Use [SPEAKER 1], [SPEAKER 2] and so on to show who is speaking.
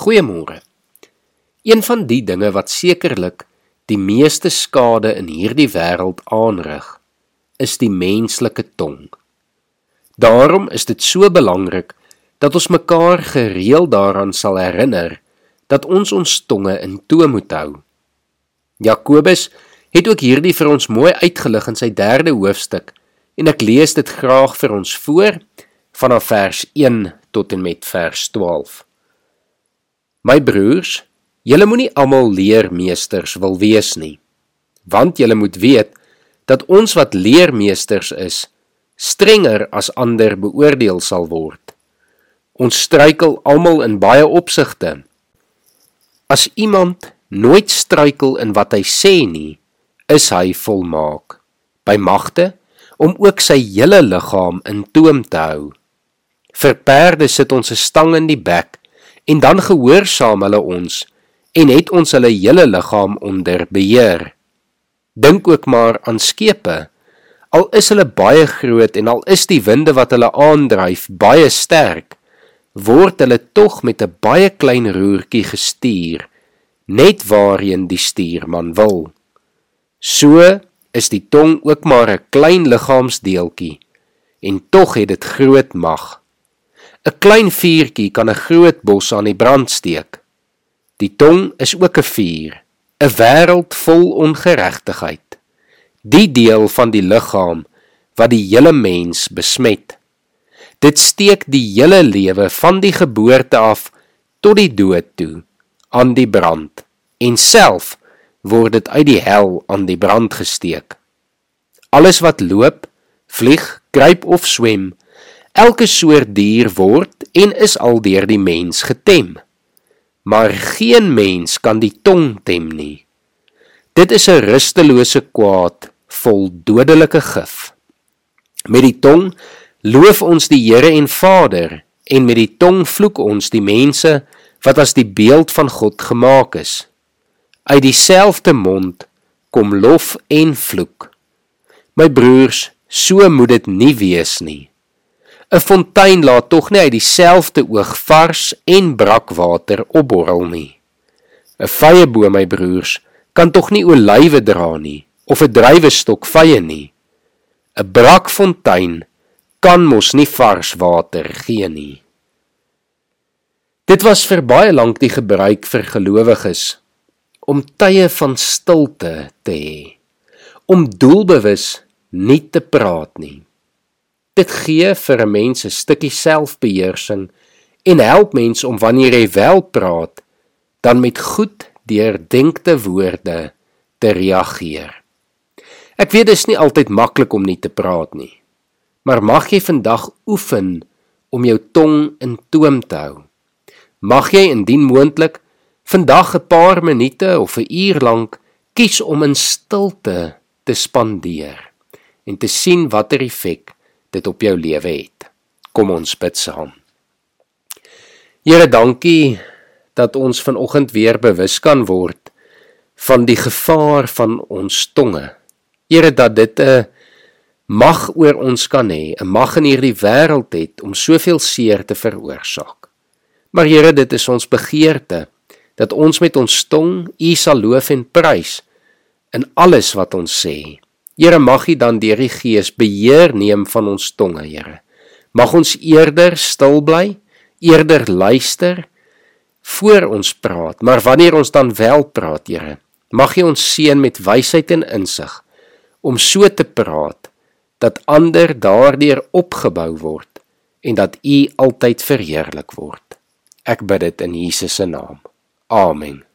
[SPEAKER 1] Goeiemôre. Een van die dinge wat sekerlik die meeste skade in hierdie wêreld aanrig, is die menslike tong. Daarom is dit so belangrik dat ons mekaar gereeld daaraan sal herinner dat ons ons tonge in toom moet hou. Jakobus het ook hierdie vir ons mooi uitgelig in sy 3de hoofstuk en ek lees dit graag vir ons voor vanaf vers 1 tot en met vers 12. My broers, julle moenie almal leermeesters wil wees nie. Want julle moet weet dat ons wat leermeesters is, strenger as ander beoordeel sal word. Ons struikel almal in baie opsigte. As iemand nooit struikel in wat hy sê nie, is hy volmaak by magte om ook sy hele liggaam in toom te hou. Vir perde sit ons 'n stang in die bek en dan gehoorsaam hulle ons en het ons hulle hele liggaam onder beheer. Dink ook maar aan skepe. Al is hulle baie groot en al is die winde wat hulle aandryf baie sterk, word hulle tog met 'n baie klein roertjie gestuur, net waarheen die stuurman wil. So is die tong ook maar 'n klein liggaamsdeeltjie en tog het dit groot mag. 'n Klein vuurtjie kan 'n groot bos aan die brand steek. Die tong is ook 'n vuur, 'n wêreld vol ongeregtigheid. Die deel van die liggaam wat die hele mens besmet. Dit steek die hele lewe van die geboorte af tot die dood toe aan die brand en self word dit uit die hel aan die brand gesteek. Alles wat loop, vlieg, kruip of swem, Elke soort dier word en is al deur die mens getem. Maar geen mens kan die tong tem nie. Dit is 'n rustelose kwaad vol dodelike gif. Met die tong loof ons die Here en Vader en met die tong vloek ons die mense wat as die beeld van God gemaak is. Uit dieselfde mond kom lof en vloek. My broers, so moet dit nie wees nie. 'n fontein laat tog nie uit dieselfde oog vars en brak water opborrel nie. 'n Vye boom, my broers, kan tog nie olywe dra nie of 'n druiwestok vye nie. 'n Brak fontein kan mos nie vars water gee nie. Dit was vir baie lank die gebruik vir gelowiges om tye van stilte te hê, om doelbewus nie te praat nie. Dit gee vir 'n mens 'n stukkie selfbeheersing en help mens om wanneer jy wel praat, dan met goed deurdenkte woorde te reageer. Ek weet dit is nie altyd maklik om nie te praat nie. Maar mag jy vandag oefen om jou tong in toom te hou. Mag jy indien moontlik vandag 'n paar minute of 'n uur lank kies om in stilte te spandeer en te sien watter effek dit op jou lewe het. Kom ons bid saam. Here, dankie dat ons vanoggend weer bewus kan word van die gevaar van ons tonge. Here, dat dit 'n mag oor ons kan hê, 'n mag in hierdie wêreld het om soveel seer te veroorsaak. Maar Here, dit is ons begeerte dat ons met ons tong U sal loof en prys in alles wat ons sê. Here mag U dan deur die Gees beheer neem van ons tonge, Here. Mag ons eerder stil bly, eerder luister voor ons praat, maar wanneer ons dan wel praat, Here, mag U ons seën met wysheid en insig om so te praat dat ander daardeur opgebou word en dat U altyd verheerlik word. Ek bid dit in Jesus se naam. Amen.